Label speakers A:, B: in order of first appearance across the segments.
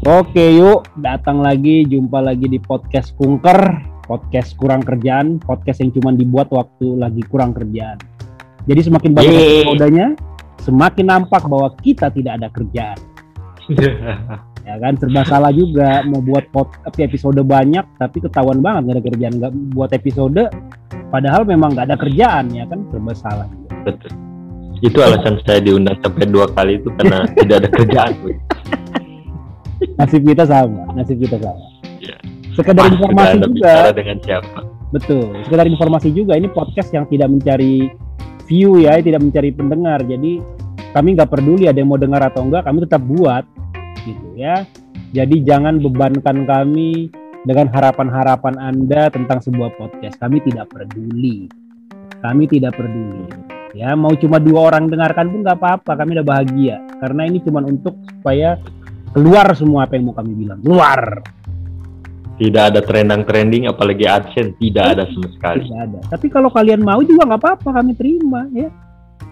A: Oke yuk, datang lagi, jumpa lagi di podcast Kunker, podcast kurang kerjaan, podcast yang cuma dibuat waktu lagi kurang kerjaan. Jadi semakin banyak episodenya, semakin nampak bahwa kita tidak ada kerjaan. Ya kan, serba salah juga mau buat pod- episode banyak, tapi ketahuan banget nggak ada kerjaan. Nggak buat episode, padahal memang nggak ada kerjaan ya kan, serba salah. juga.
B: Betul. Itu alasan saya diundang sampai dua kali itu karena tidak ada kerjaan.
A: Nasib kita sama, nasib kita sama.
B: Ya.
A: Sekedar
B: Pas
A: informasi juga.
B: dengan siapa?
A: Betul. Sekedar informasi juga ini podcast yang tidak mencari view ya, tidak mencari pendengar. Jadi kami nggak peduli ada yang mau dengar atau enggak, kami tetap buat gitu ya. Jadi jangan bebankan kami dengan harapan-harapan Anda tentang sebuah podcast. Kami tidak peduli. Kami tidak peduli. Ya, mau cuma dua orang dengarkan pun nggak apa-apa, kami udah bahagia. Karena ini cuma untuk supaya keluar semua apa yang mau kami bilang. Keluar.
B: Tidak ada trending trending, apalagi adsense tidak ada sama sekali.
A: Tidak ada. Tapi kalau kalian mau juga nggak apa-apa, kami terima ya.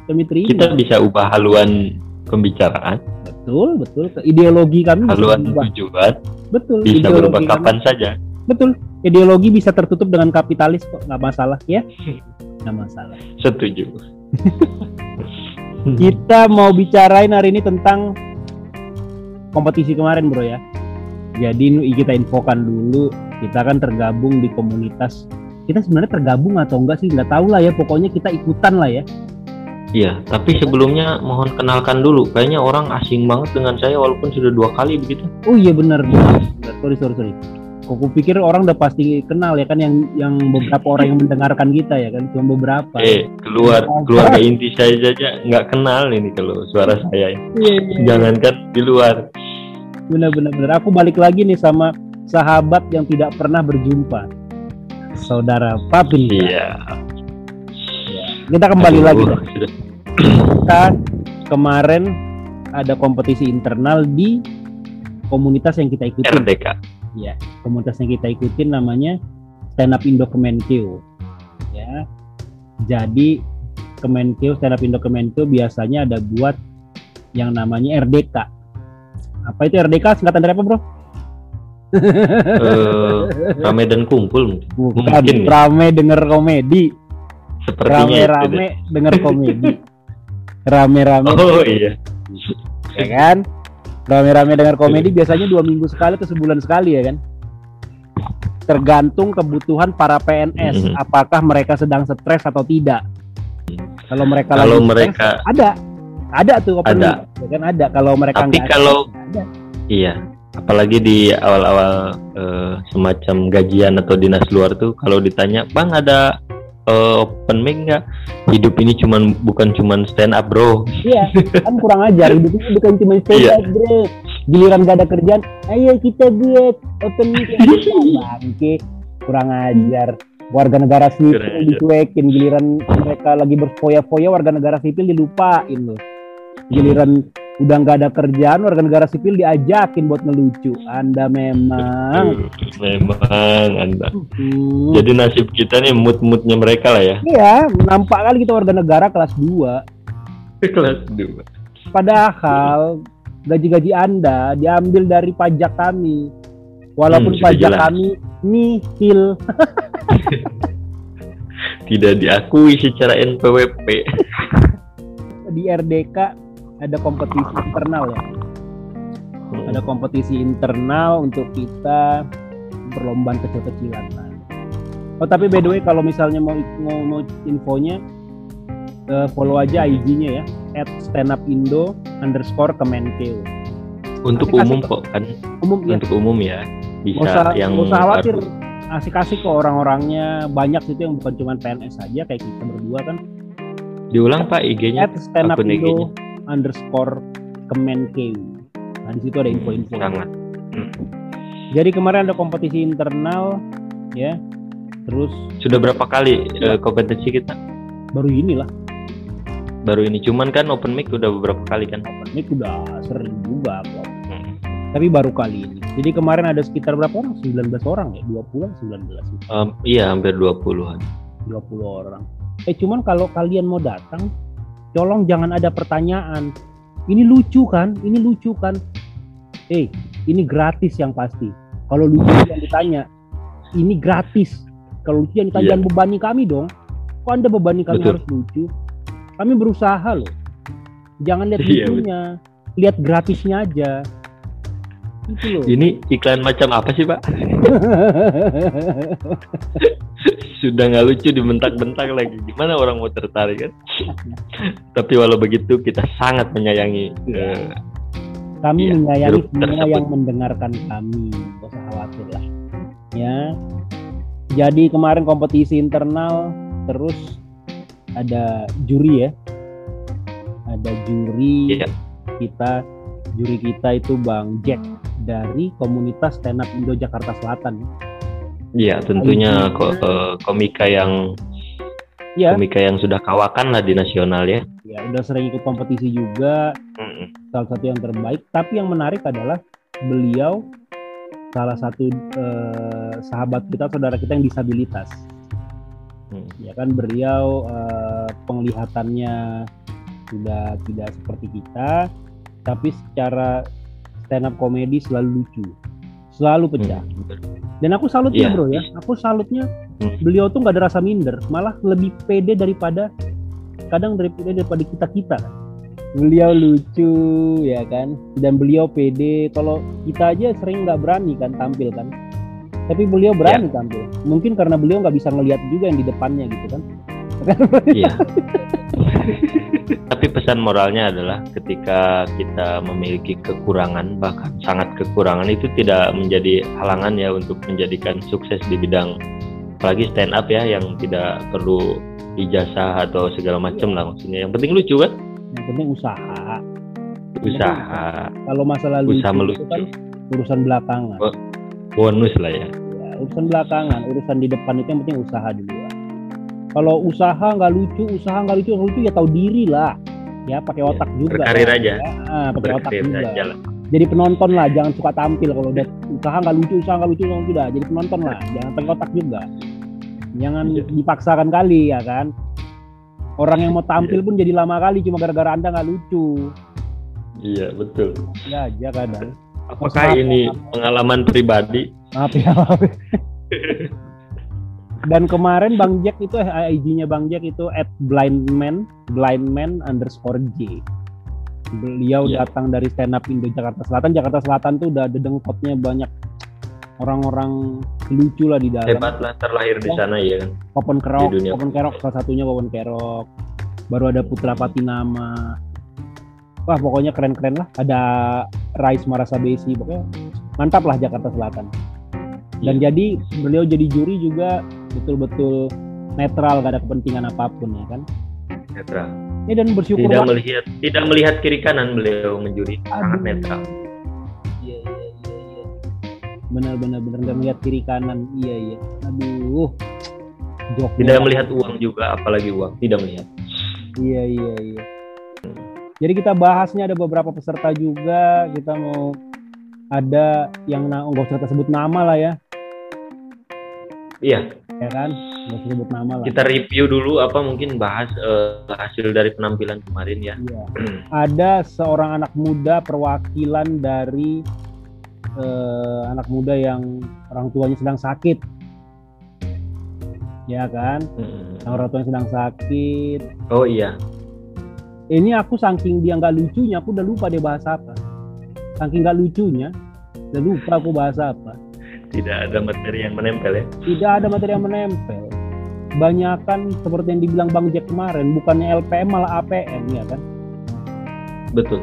A: Kami terima.
B: Kita bisa ubah haluan pembicaraan,
A: Betul, betul. Ideologi kami bisa
B: haluan
A: berubah.
B: tujuan,
A: Betul.
B: bisa
A: ideologi
B: berubah
A: kami-
B: kapan saja.
A: Betul. Ideologi bisa tertutup dengan kapitalis kok, nggak masalah ya. Nggak masalah.
B: Setuju.
A: Kita mau bicarain hari ini tentang kompetisi kemarin, bro ya. Jadi kita infokan dulu, kita kan tergabung di komunitas. Kita sebenarnya tergabung atau enggak sih? Nggak tahu lah ya. Pokoknya kita ikutan lah ya.
B: Iya, tapi sebelumnya mohon kenalkan dulu. Kayaknya orang asing banget dengan saya walaupun sudah dua kali begitu.
A: Oh iya benar benar. Benar. Sorry sorry sorry. Kok aku pikir orang udah pasti kenal ya kan yang yang beberapa orang yang mendengarkan kita ya kan cuma beberapa.
B: Eh, keluar keluarga inti saya saja nggak kenal ini kalau suara saya. ini.
A: Iya, iya.
B: Jangankan di luar.
A: Benar benar benar. Aku balik lagi nih sama sahabat yang tidak pernah berjumpa. Saudara Papin.
B: Iya.
A: Kita kembali
B: Aduh,
A: lagi.
B: sudah.
A: Kita kemarin ada kompetisi internal di komunitas yang kita ikutin.
B: RDK.
A: Ya komunitas yang kita ikutin namanya Stand Up Indo Kemenkeu ya jadi Kemenkeu Stand Up Indo Kemenkeu biasanya ada buat yang namanya RDK apa itu RDK singkatan dari apa bro?
B: Eh, rame dan kumpul mungkin.
A: Bukan
B: Mungkin ya.
A: rame denger komedi
B: Sepertinya
A: rame-rame denger komedi rame-rame.
B: Oh iya.
A: ya kan rame-rame dengar komedi biasanya dua minggu sekali atau sebulan sekali ya kan tergantung kebutuhan para PNS
B: Mhm.
A: apakah mereka sedang stres atau tidak kalau mereka
B: Kalau
A: stres,
B: mereka
A: ada ada tuh opening.
B: Ada.
A: ya kan ada kalau mereka
B: Tapi
A: ada,
B: kalau-
A: ada.
B: iya, apalagi di awal-awal eh, semacam gajian atau dinas luar tuh kalau ditanya, "Bang, ada eh, open mic nggak?" Hidup ini cuman bukan cuman stand up, Bro.
A: iya kan kurang ajar. Hidup ini bukan cuma stand
B: Iya.
A: up bro. Giliran gak ada kerjaan ayo kita buat open meeting bangke. Kurang ajar. Warga negara sipil dicuekin. Giliran mereka lagi berfoya-foya warga negara sipil dilupain loh. Giliran udah nggak ada kerjaan warga negara sipil diajakin buat ngelucu anda memang
B: memang Anda.
A: Hmm,
B: Jadi nasib kita nih mood-moodnya mereka lah ya.
A: iya nampak kali kita warga negara kelas 2
B: Kelas 2.
A: Padahal gaji-gaji Anda diambil dari pajak kami. Walaupun
B: Hmm,
A: pajak
B: jelas.
A: kami nihil.
B: Tidak diakui secara NPWP.
A: Di RDK ada kompetisi internal ya. Ada kompetisi internal untuk kita perlombaan kecil-kecilan. Oh tapi by the way kalau misalnya mau mau, mau infonya eh, follow aja IG-nya ya at standupindo underscore kemenkeu
B: Untuk
A: Kasih-
B: umum kok kan,
A: umum ya
B: untuk umum ya. Bisa
A: usah,
B: yang
A: usah khawatir asik-asik kok orang-orangnya banyak situ yang bukan cuma PNS saja kayak kita berdua kan
B: Diulang Pak IG-nya.
A: at stand up
B: akun IG-nya.
A: Underscore kemenkeu nah di situ ada info-info.
B: Sangat.
A: jadi kemarin ada kompetisi internal ya. Terus
B: Sudah berapa kali eh, kompetisi kita?
A: baru inilah.
B: Baru ini. Cuman kan open mic udah beberapa kali kan.
A: ini udah sering juga kok.
B: Hmm.
A: tapi baru kali ini. Jadi kemarin ada sekitar berapa orang? 19 orang ya? 20 19 sih
B: Em, iya hampir 20-an.
A: 20 orang. Eh cuman kalau kalian mau datang tolong jangan ada pertanyaan ini lucu kan ini lucu kan eh ini gratis yang pasti. Kalau lucu yang ditanya, ini gratis. Kalau lucu yang ditanya jangan bebani kami dong. Kok anda bebani kami
B: Betul.
A: harus lucu? Kami berusaha loh. Jangan lihat
B: Iya,
A: lucunya, lihat gratisnya aja. Itu loh.
B: Ini iklan macam apa sih Pak? Sudah nggak lucu dibentak-bentak lagi. Gimana orang mau tertarik kan? Tapi walau begitu kita sangat menyayangi eh,
A: kami
B: Iya,
A: menyayangi semua
B: tersebut.
A: yang mendengarkan kami gak usah khawatir lah ya jadi kemarin kompetisi internal terus ada juri ya ada juri
B: Iya.
A: kita juri kita itu Bang Jack dari komunitas stand up Indo Jakarta Selatan
B: ya tentunya ko- eh, komika yang
A: ya
B: komika yang sudah kawakan lah di nasional ya.
A: ya udah sering ikut kompetisi juga
B: Mm-mm.
A: salah satu yang terbaik. Tapi yang menarik adalah beliau salah satu eh, sahabat kita, saudara kita yang disabilitas.
B: Mm.
A: Ya kan beliau eh, penglihatannya sudah tidak seperti kita, tapi secara stand up komedi selalu lucu, selalu pecah.
B: Mm.
A: Dan aku salutnya
B: Iya.
A: bro ya, aku salutnya
B: Hmm.
A: beliau tuh nggak ada rasa minder, malah lebih pede daripada kadang daripada daripada kita kita. Beliau lucu ya kan, dan beliau pede. Kalau kita aja sering nggak berani kan tampil kan, tapi beliau berani tampil. Mungkin karena beliau nggak bisa ngelihat juga yang di depannya gitu kan.
B: Iya. Tapi pesan moralnya adalah ketika kita memiliki kekurangan bahkan sangat kekurangan itu tidak menjadi halangan ya untuk menjadikan sukses di bidang apalagi stand up ya yang tidak perlu ijazah atau segala macam lah maksudnya. Yang penting lucu kan?
A: Yang penting usaha.
B: Usaha,
A: Kalau masalah lucu
B: usaha
A: itu
B: melucu.
A: kan urusan belakangan.
B: Bonus lah ya.
A: Ya, urusan belakangan, urusan di depan itu yang penting usaha dulu. Ya. Kalau usaha nggak lucu, usaha nggak lucu, lucu ya tahu diri lah. Ya pakai
B: Iya,
A: otak juga.
B: berkarir aja.
A: Ya, ah, pakai otak juga.
B: aja lah.
A: Jadi penonton lah, jangan suka tampil kalau udah usaha nggak lucu, usaha nggak lucu, nggak lucu dah. Jadi penonton lah, jangan pakai otak juga. Jangan
B: Iya.
A: dipaksakan kali ya kan. Orang yang mau tampil pun jadi lama kali cuma gara-gara anda nggak lucu.
B: Iya betul.
A: Ya aja kadang.
B: Apakah
A: Maaf,
B: ini pengalaman pribadi?
A: Maaf ya. maaf. Dan kemarin Bang Jack itu eh, IG-nya Bang Jack itu at blindman blindman underscore J. Beliau
B: Iya.
A: datang dari stand up Indo Jakarta Selatan. Jakarta Selatan tuh udah dengkotnya banyak orang-orang lucu lah di dalam.
B: Hebat lah terlahir di sana ya kan.
A: Popon Kerok, Popon Kerok salah satunya Popon Kerok. Baru ada Putra Patinama. Wah pokoknya keren-keren lah. Ada Rais Marasa Besi. Pokoknya mantap lah Jakarta Selatan. Dan
B: Iya.
A: jadi beliau jadi juri juga betul-betul netral, gak ada kepentingan apa pun ya kan.
B: Netral.
A: Ya dan bersyukur
B: Tidak
A: banget.
B: melihat tidak melihat kiri kanan beliau menjuri sangat netral.
A: Iya iya iya iya. Benar benar benar nggak melihat kiri kanan. Iya iya. Aduh. Joknya.
B: Tidak melihat uang juga apalagi uang, tidak melihat.
A: Iya iya iya. Jadi kita bahasnya ada beberapa peserta juga. Kita mau ada yang nggak usah sebut nama lah ya,
B: Iya,
A: ya kan? Sebut nama lah.
B: kita review dulu apa mungkin bahas eh, hasil dari penampilan kemarin ya.
A: Iya. Ada seorang anak muda perwakilan dari eh, anak muda yang orang tuanya sedang sakit. Ya kan?
B: Hmm.
A: Orang tuanya sedang sakit.
B: Oh iya,
A: Ini aku saking dia nggak lucunya, aku udah lupa dia bahas apa. Saking nggak lucunya, udah lupa aku bahas apa.
B: Tidak ada materi yang menempel ya.
A: Tidak ada materi yang menempel. Banyakan seperti yang dibilang Bang Jack kemarin, bukannya LPM malah APM ya kan?
B: Betul.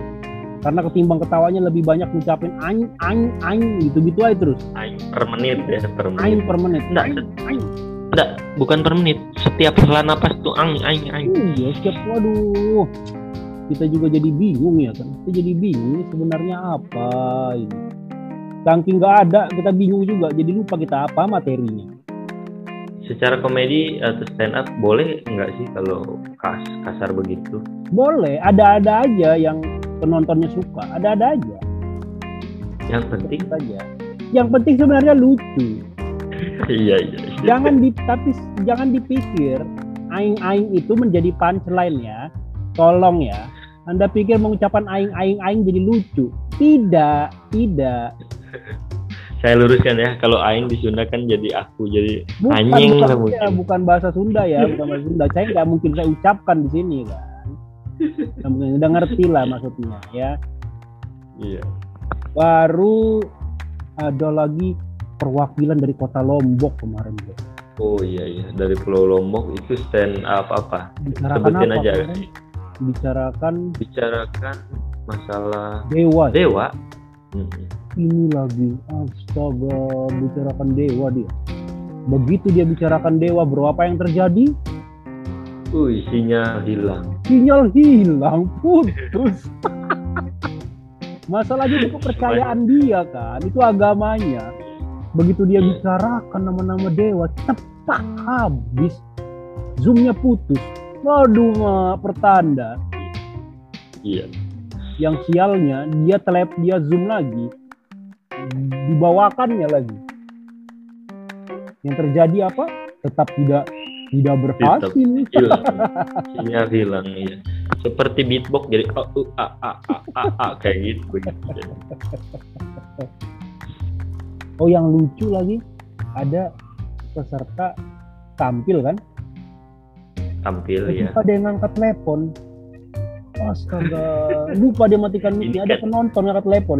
A: Karena ketimbang ketawanya lebih banyak ngucapin aing aing aing gitu-gitu aja terus.
B: Aing per menit ya, per
A: Aing
B: menit.
A: per menit.
B: Nggak,
A: Aing, aing.
B: Enggak, bukan per menit. Setiap hela napas tuh aing aing aing.
A: Iya, setiap waduh. Kita juga jadi bingung ya kan. Kita jadi bingung sebenarnya apa ini. Saking nggak ada, kita bingung juga. Jadi lupa kita apa materinya.
B: Secara komedi atau stand up boleh nggak sih kalau kas kasar begitu?
A: Boleh, ada-ada aja yang penontonnya suka. Ada-ada aja.
B: Yang penting
A: saja. Yang penting sebenarnya lucu.
B: iya iya. iya.
A: Jangan di tapi jangan dipikir aing-aing itu menjadi punchline ya. Tolong ya. Anda pikir mengucapkan aing-aing-aing jadi lucu? Tidak, tidak.
B: saya luruskan ya kalau aing di Sunda kan jadi aku jadi
A: bukan,
B: anjing
A: bukan,
B: lah
A: ya,
B: mungkin.
A: bukan bahasa Sunda ya bukan bahasa Sunda. Saya nggak mungkin saya ucapkan di sini kan. Nggak mungkin. udah ngerti lah maksudnya ya.
B: Iya.
A: Baru ada lagi perwakilan dari kota Lombok kemarin bro.
B: oh iya iya. Dari Pulau Lombok itu stand up apa?
A: Bicarakan
B: sebutin
A: apa
B: aja.
A: Kemarin? bicarakan
B: bicarakan masalah
A: dewa
B: dewa Mm-mm.
A: ini lagi astaga bicarakan dewa dia. Begitu dia bicarakan dewa bro apa yang terjadi?
B: Wih, sinyal hilang.
A: Sinyal hilang putus. Masalahnya itu kepercayaan dia kan? Itu agamanya. Begitu dia
B: Iya.
A: bicarakan nama-nama dewa cepat habis. Zoomnya putus. Waduh pertanda.
B: Iya
A: yang sialnya dia telep dia zoom lagi. Dibawakannya lagi. Yang terjadi apa? Tetap tidak tidak berhasil.
B: Hilang. Sinyal hilang iya. Seperti beatbox jadi a u a a a a, a kayak gitu.
A: Oh yang lucu lagi ada peserta tampil kan?
B: Tampil ya
A: lupa dia ngangkat telepon astaga lupa dia matikan mic ada penonton ngangkat telepon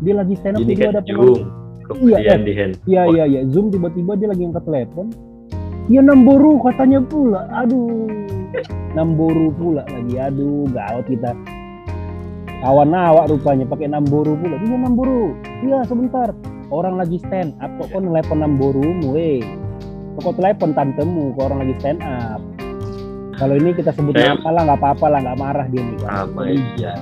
A: dia lagi stand up
B: ini kan
A: ada penonton
B: kemudian di handphone
A: Iya iya iya zoom tiba-tiba dia lagi angkat telepon. Ya Namboru katanya pula. Aduh. Namboru pula lagi. Aduh, gawat kita. Kawan awak rupanya pakai Namboru pula. Iya Namboru. Iya sebentar. Orang lagi stand up kok kau telepon Namborumu, eh. Kok telepon tantemu kok orang lagi stand up. Kalau ini kita sebut
B: Saya-
A: nama lah, nggak apa-apa lah, nggak marah dia nih.
B: Sama, iya.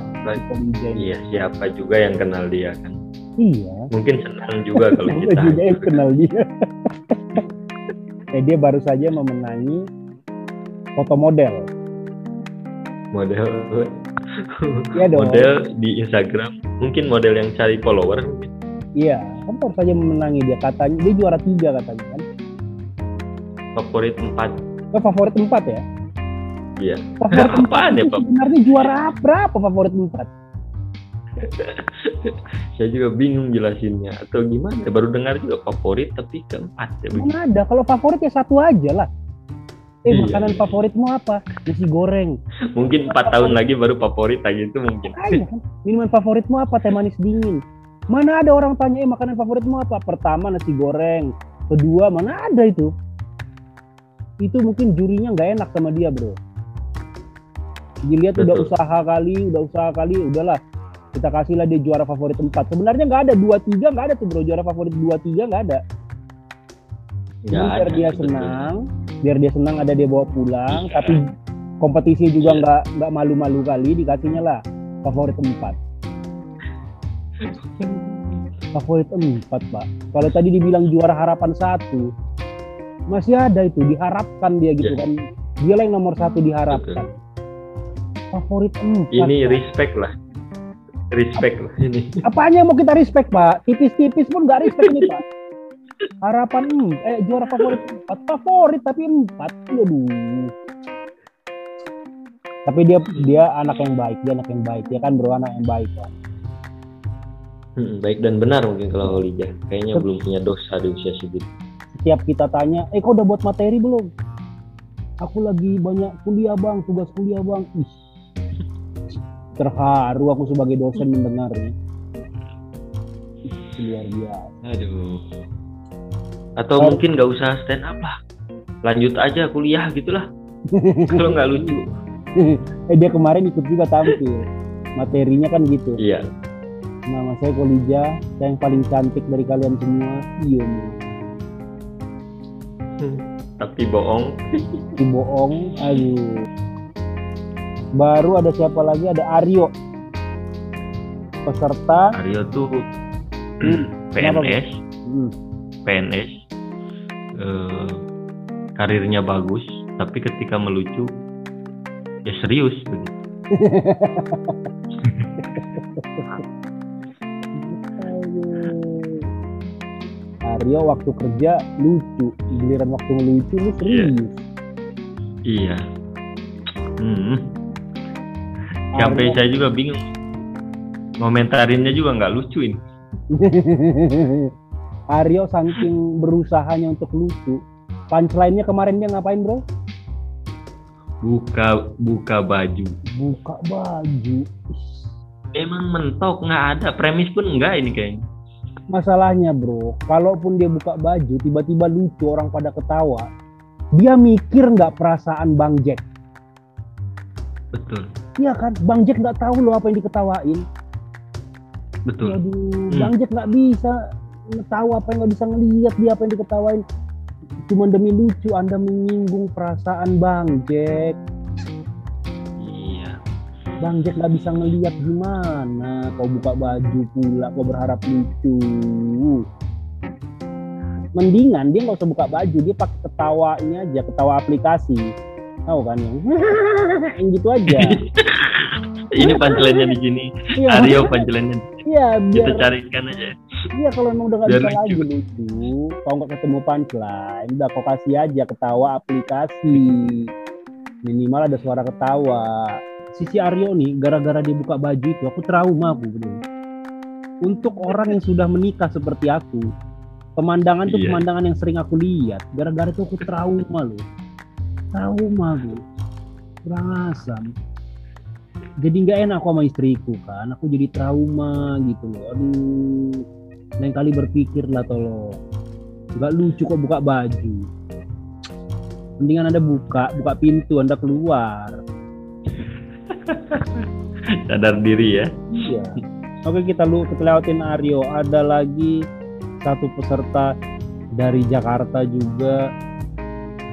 B: Iya siapa juga yang kenal dia kan
A: Iya.
B: mungkin senang juga kalau kita
A: juga yang kenal dia. eh, dia baru saja memenangi foto model.
B: model
A: Iya dong.
B: model di Instagram mungkin model yang cari follower mungkin.
A: Iya, kan baru saja memenangi dia katanya dia juara tiga katanya kan.
B: favorit empat
A: Ke favorit empat ya?
B: Iya.
A: Favorit empat
B: Apaan ya, Pak?
A: sebenarnya juara berapa favorit empat?
B: saya juga bingung jelasinnya atau gimana baru dengar juga favorit tapi keempat ya begitu
A: Mana ada? Kalau favorit ya satu aja lah. Eh
B: Iya,
A: makanan
B: iya.
A: favoritmu apa? Nasi goreng.
B: mungkin empat tahun lagi baru favorit lagi itu mungkin
A: Ayo kan. Minuman favoritmu apa? Teh manis dingin. Mana ada orang tanya, eh makanan favoritmu apa? Pertama nasi goreng. Kedua mana ada itu? Itu mungkin jurinya nggak enak sama dia bro. Dilihat udah
B: Betul.
A: usaha kali, udah usaha kali, udahlah kita kasihlah dia juara favorit empat. Sebenarnya nggak ada dua tiga nggak ada tuh bro juara favorit dua tiga nggak ada. Ini biar
B: ada,
A: dia
B: betul.
A: senang, biar dia senang ada dia bawa pulang,
B: Iya.
A: tapi kompetisi juga
B: Iya.
A: nggak nggak malu-malu kali dikasihnya lah favorit empat. favorit empat pak. Kalau tadi dibilang juara harapan satu, masih ada itu diharapkan dia gitu
B: Iya.
A: kan. Dia lah yang nomor satu diharapkan. Favorit empat.
B: ini respect lah respect lah ini
A: Apanya yang mau kita respect pak? Tipis-tipis pun nggak respect ini pak. Harapan eh juara favorit empat favorit tapi empat. Aduh. Tapi dia dia anak yang baik, dia anak yang baik, dia kan bro anak yang baik pak.
B: Hmm, baik dan benar mungkin kalau Holija kayaknya belum punya dosa di usia segitu
A: Setiap kita tanya, eh kau udah buat materi belum? Aku lagi banyak kuliah bang, tugas kuliah bang. Ih, terharu aku sebagai dosen mendengarnya. Luar biasa.
B: aduh atau
A: Oh.
B: mungkin nggak usah stand up lah lanjut aja kuliah gitulah kalau nggak lucu
A: eh dia kemarin ikut juga tampil. Materinya kan gitu.
B: iya
A: Nama saya Kolija, saya yang paling cantik dari kalian semua. Iya,
B: tapi bohong
A: si bohong. Aduh. Baru ada siapa lagi? Ada Aryo. Peserta.
B: Aryo tuh
A: Hmm,
B: PNS
A: Hmm,
B: PNS eh, karirnya bagus tapi ketika melucu ya serius.
A: Aryo waktu kerja lucu, giliran waktu ngelucu lu serius.
B: iya hmm. Sampai saya juga bingung komentarinnya juga nggak lucu ini
A: Aryo saking berusahanya untuk lucu. Punchline-nya kemarin dia ngapain bro?
B: Buka buka baju.
A: Buka baju.
B: Emang mentok nggak ada premis pun enggak ini kayaknya.
A: Masalahnya bro, kalaupun dia buka baju tiba-tiba lucu orang pada ketawa, dia mikir nggak perasaan Bang Jack.
B: Betul.
A: Iya kan, Bang Jack nggak tahu loh apa yang diketawain.
B: Betul.
A: Aduh,
B: Hmm.
A: Bang Jack nggak bisa tahu apa yang nggak bisa ngelihat dia apa yang diketawain. Cuma demi lucu Anda menyinggung perasaan Bang Jack.
B: Iya.
A: Bang Jack nggak bisa ngelihat gimana kau buka baju pula kau berharap lucu. Mendingan dia nggak usah buka baju, dia pakai ketawanya aja, ketawa aplikasi. Tahu kan yang yang gitu aja.
B: ini punchline-nya di sini.
A: Iya,
B: Aryo punchline-nya.
A: iya
B: Kita
A: biar
B: carikan aja.
A: Iya kalau emang udah gak
B: Biar
A: bisa lagi lucu, kalau nggak ketemu punchline, udah kau kasih aja ketawa aplikasi. Minimal ada suara ketawa. Sisi Aryo nih, gara-gara dia buka baju itu, aku trauma aku bro. Untuk orang yang sudah menikah seperti aku, pemandangan itu
B: Iya.
A: pemandangan yang sering aku lihat. Gara-gara itu aku trauma loh. Trauma gue. Kurang asam. Jadi nggak enak aku sama istriku kan. Aku jadi trauma gitu loh. Aduh lain kali berpikir lah tolong nggak lucu kok buka baju mendingan anda buka buka pintu anda keluar
B: Sadar diri ya.
A: iya oke kita lu kita lewatin Aryo ada lagi satu peserta dari Jakarta juga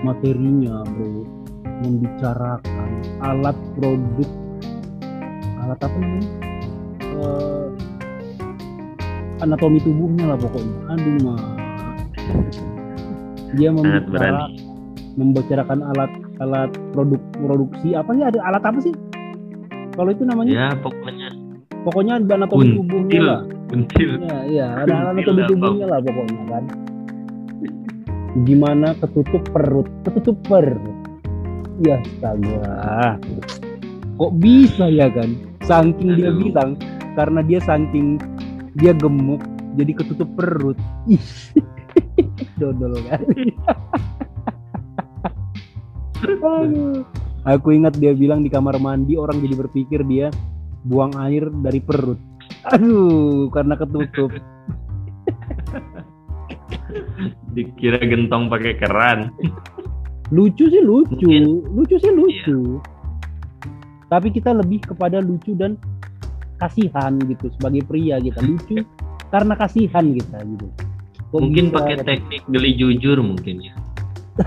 A: materinya bro. Membicarakan alat produk. Alat apa namanya Eh, anatomi tubuhnya lah pokoknya. Aduh mah dia membicarakan membicarakan alat alat produk produksi. Apa sih? Ada alat apa sih? Kalau itu namanya?
B: Ya pokoknya.
A: Pokoknya ada anatomi
B: Until.
A: tubuhnya lah.
B: Until
A: ya iya ada anatomi tubuhnya lah pokoknya kan gimana ketutup perut? Ketutup perut. Ya astaga. Kok bisa ya kan? Saking dia
B: Aduh.
A: bilang karena dia saking dia gemuk jadi ketutup perut. Ih. Dodol kan? Aku ingat dia bilang di kamar mandi orang jadi berpikir dia buang air dari perut. Aduh karena ketutup
B: dikira gentong pakai keran.
A: lucu sih lucu
B: Mungkin.
A: lucu sih lucu tapi kita lebih kepada lucu dan kasihan gitu sebagai pria kita lucu karena kasihan kita gitu Kok
B: mungkin
A: bisa-
B: pakai teknik geli jujur mungkin ya.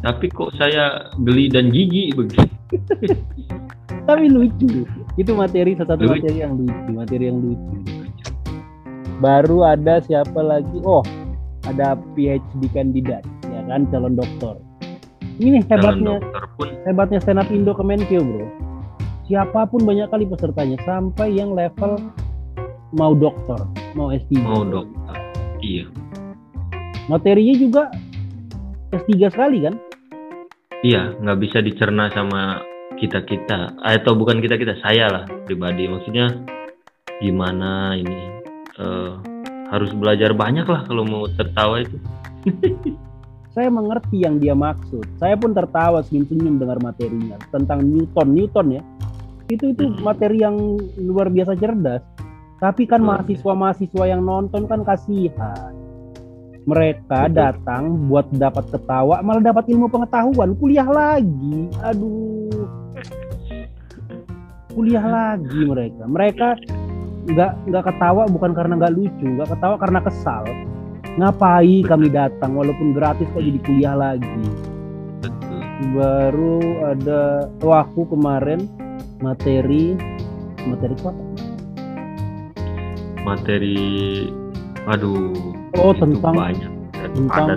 B: Tapi kok saya geli dan jijik begitu.
A: tapi lucu itu materi salah satu
B: Lucu.
A: materi yang lucu materi yang lucu baru ada siapa lagi oh ada PhD kandidat ya kan calon dokter ini hebatnya
B: pun
A: hebatnya stand up Indo Kemenkeu bro siapa pun banyak kali pesertanya sampai yang level mau dokter mau S3
B: mau dokter. Iya.
A: materinya juga S3 sekali kan
B: Iya, nggak bisa dicerna sama kita kita, atau bukan kita kita, saya lah pribadi. Maksudnya gimana ini eh, harus belajar banyak lah kalau mau tertawa itu.
A: saya mengerti yang dia maksud. Saya pun tertawa senyum-senyum dengar materinya tentang Newton Newton ya. Itu itu
B: Hmm.
A: materi yang luar biasa cerdas. Tapi kan mahasiswa-mahasiswa yang nonton kan kasihan. Mereka
B: Betul.
A: datang buat dapat ketawa malah dapat ilmu pengetahuan. Kuliah lagi. Aduh. Kuliah lagi mereka. Mereka nggak nggak ketawa bukan karena nggak lucu nggak ketawa karena kesal. Ngapain kami datang walaupun gratis kok jadi kuliah lagi?
B: Betul.
A: baru ada oh aku kemarin materi materi apa?
B: Materi, aduh,
A: Oh,
B: itu
A: tentang-
B: banyak. Dan
A: tentang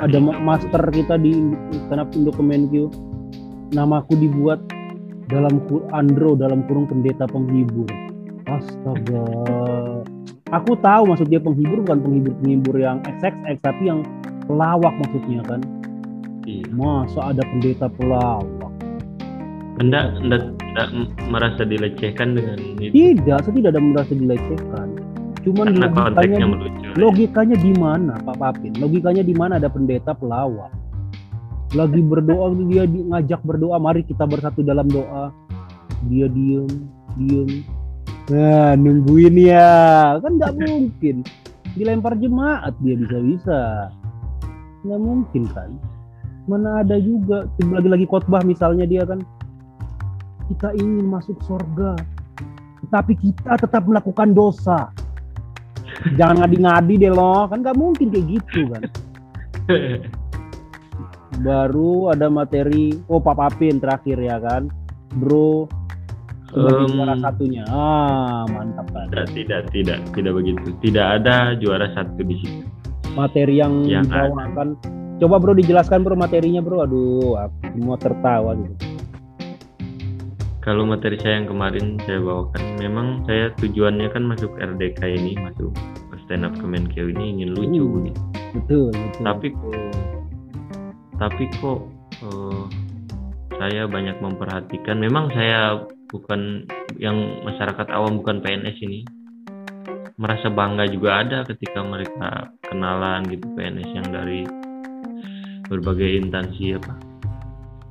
A: ada ma- master kita di stand up Indo Kemenkeu namaku dibuat dalam Andro dalam kurung pendeta penghibur astaga aku tahu maksud dia penghibur bukan penghibur penghibur yang XXX tapi yang pelawak maksudnya kan
B: Iya.
A: masa ada pendeta pelawak
B: Anda, anda, anda merasa dilecehkan dengan itu?
A: tidak saya tidak ada merasa dilecehkan Cuman
B: karena
A: logikanya,
B: melucu
A: logikanya di mana Pak Papin? Logikanya di mana ada pendeta pelawak? Lagi berdoa dia di, ngajak berdoa, mari kita bersatu dalam doa. Dia diem, diem. Nah, nungguin ya. Kan nggak mungkin. Dilempar jemaat dia bisa-bisa. Nggak mungkin kan. Mana ada juga lagi-lagi khotbah misalnya dia kan kita ingin masuk surga tapi kita tetap melakukan dosa jangan ngadi-ngadi deh loh kan nggak mungkin kayak gitu kan baru ada materi oh Pak Papin terakhir ya kan bro
B: Em,
A: juara satunya. Ah mantap kan
B: tidak tidak tidak tidak begitu. Tidak ada juara satu di situ.
A: Materi yang
B: Yang
A: dibawakan coba bro dijelaskan bro materinya bro. Aduh aku semua tertawa gitu.
B: Kalau materi saya yang kemarin saya bawakan memang saya tujuannya kan masuk RDK ini masuk stand up Kemenkeu ini ingin lucu
A: Hmm.
B: gitu.
A: betul betul
B: Tapi-
A: betul.
B: tapi kok eh, saya banyak memperhatikan. Memang saya bukan yang masyarakat awam bukan PNS ini merasa bangga juga ada ketika mereka kenalan gitu PNS yang dari berbagai instansi apa.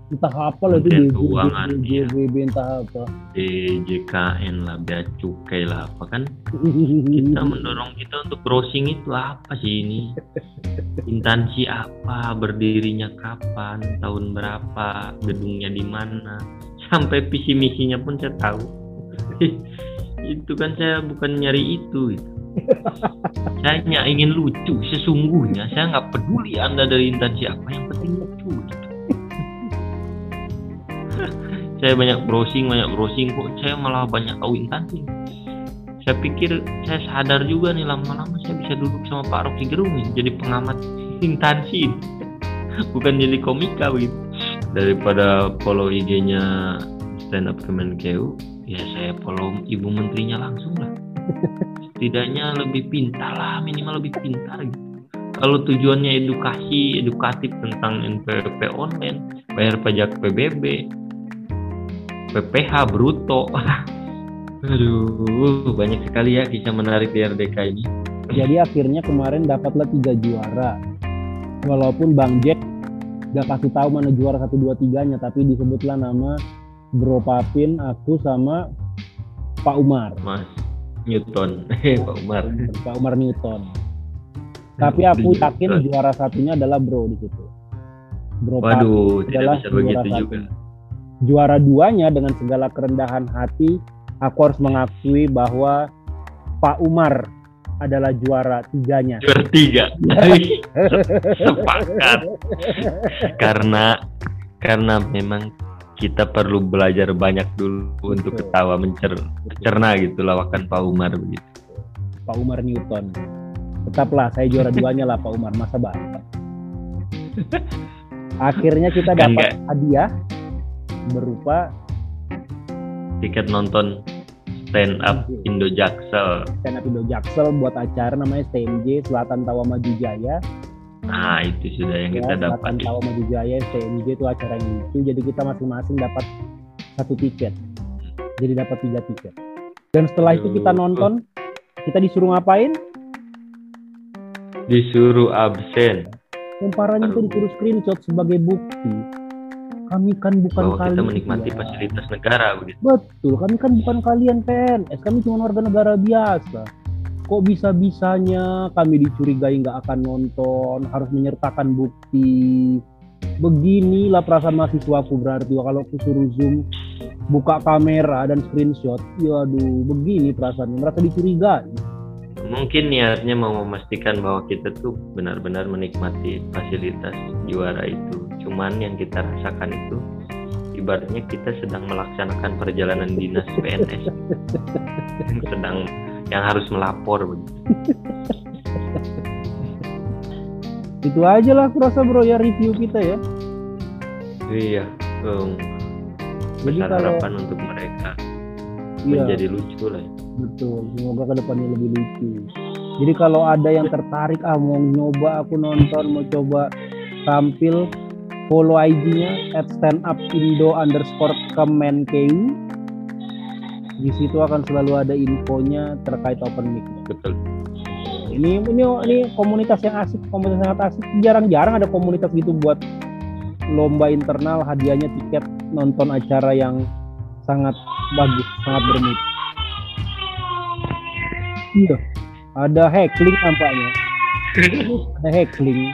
A: Entah apa lah itu di
B: Keuangan, iya.
A: DJB entah apa.
B: DJKN lah bea cukai lah apa kan. Kita mendorong kita untuk browsing itu apa sih ini? Instansi apa berdirinya kapan tahun berapa gedungnya di mana sampai visi misinya pun saya tahu. Itu kan saya bukan nyari itu gitu. saya hanya ingin lucu sesungguhnya. Saya nggak peduli anda dari instansi apa yang penting lucu gitu. saya banyak browsing banyak browsing kok. Saya malah banyak tahu instansi saya pikir saya sadar juga nih lama-lama saya bisa duduk sama Pak Rocky Gerung jadi pengamat instansi bukan jadi komika begitu daripada follow IG-nya stand up Kemenkeu ya saya follow ibu menterinya langsung lah. Setidaknya lebih pintar lah minimal lebih pintar gitu. Kalau tujuannya edukasi edukatif tentang NPWP online bayar pajak PBB PPH bruto. Aduh banyak sekali ya kisah menarik di RDK ini.
A: Jadi akhirnya kemarin dapatlah tiga juara. Walaupun Bang Jack gak kasih tahu mana juara satu dua tiganya tapi disebutlah nama Bro Papin aku sama Pak Umar.
B: Mas Newton. Pak Umar.
A: Pak Umar Newton. Tapi aku yakin juara satunya adalah Bro di situ. Bro Papin
B: waduh
A: adalah
B: tidak bisa
A: juara satu.
B: juga
A: juara duanya dengan segala kerendahan hati aku harus mengakui bahwa Pak Umar adalah juara tiganya.
B: Juara tiga. Sepakat. Karena karena memang kita perlu belajar banyak dulu untuk
A: Betul.
B: ketawa mencer cerna gitu lawakan Pak Umar begitu.
A: Pak Umar Newton. Tetaplah saya juara duanya lah Pak Umar, masa bantah. Akhirnya kita
B: Kan
A: dapat hadiah berupa
B: tiket nonton stand up Indo Jaksel
A: stand up Indo Jaksel buat acara namanya STMJ Selatan Tawa Maju Jaya.
B: nah itu sudah yang
A: Ya,
B: kita
A: Selatan
B: dapat
A: Tawa Maju Jaya STMJ itu acara yang lucu. Jadi kita masing-masing dapat satu tiket. Jadi dapat tiga tiket. Dan setelah itu kita
B: Aduh.
A: nonton, kita disuruh ngapain?
B: disuruh absen
A: Yang parahnya itu
B: Aduh.
A: disuruh screenshot sebagai bukti. Kami kan bukan
B: bahwa kita
A: kalian.
B: menikmati
A: Ya.
B: fasilitas negara begitu
A: Betul, kami kan bukan kalian PNS, kami cuma warga negara biasa. Kok bisa-bisanya kami dicurigai nggak akan nonton, harus menyertakan bukti. Beginilah perasaan mahasiswaku berarti kalau aku suruh zoom, buka kamera dan screenshot, ya aduh, begini perasaannya, merasa dicurigai.
B: mungkin niatnya mau memastikan bahwa kita tuh benar-benar menikmati fasilitas juara itu cuman yang kita rasakan itu ibaratnya kita sedang melaksanakan perjalanan dinas PNS yang sedang yang harus melapor begitu.
A: Itu aja lah aku rasa bro ya review kita ya.
B: iya um,
A: Jadi
B: besar
A: kalau
B: harapan untuk mereka
A: iya,
B: menjadi lucu lah ya.
A: Betul, semoga ke depannya lebih lucu. Jadi kalau ada yang tertarik, ah mau nyoba aku nonton, mau coba tampil, follow IG-nya at stand up indo underscore kemenkeu. di situ akan selalu ada infonya terkait open mic.
B: Betul.
A: Ini ini ini komunitas yang asik, komunitas yang sangat asik. Jarang-jarang ada komunitas gitu buat lomba internal hadiahnya tiket nonton acara yang sangat bagus, sangat bermutu. Iya, ada heckling nampaknya. ada heckling.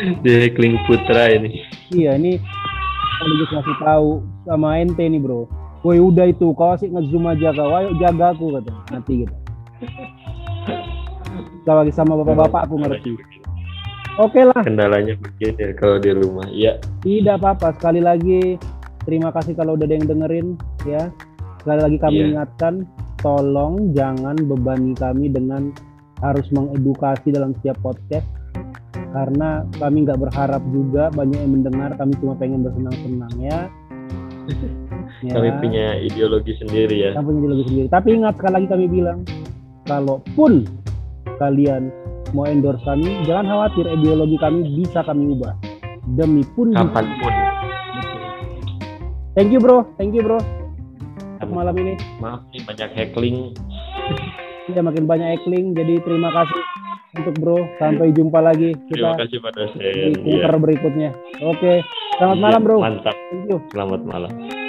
B: Di heckling putra ini.
A: Iya, ini sekaligus ngasih tahu sama ente nih bro. Woi udah itu, kau asik ngezoom aja kau, ayo jaga aku kata. Nanti gitu. Kita lagi sama bapak-bapak aku ngerti. Oke lah,
B: Kendalanya begini ya kalau di rumah. Iya.
A: tidak apa-apa. Sekali lagi terima kasih kalau udah ada yang dengerin ya. Sekali lagi kami
B: Iya.
A: ingatkan, tolong jangan bebani kami dengan harus mengedukasi dalam setiap podcast karena kami nggak berharap juga banyak yang mendengar kami cuma pengen bersenang-senang ya. Ya.
B: Kami punya ideologi sendiri ya.
A: Kami punya ideologi sendiri. Tapi ingat sekali lagi kami bilang kalaupun kalian mau endorse kami jangan khawatir ideologi kami bisa kami ubah. Demi pun
B: Kapan pun.
A: thank you bro. Thank you bro. Untuk malam ini.
B: Maaf nih banyak heckling.
A: ya makin banyak ekling jadi terima kasih untuk bro sampai jumpa lagi
B: Terima
A: kita
B: kasih Pak
A: di
B: dosen.
A: kunker berikutnya oke selamat
B: Iya,
A: malam bro
B: Mantap. Selamat malam.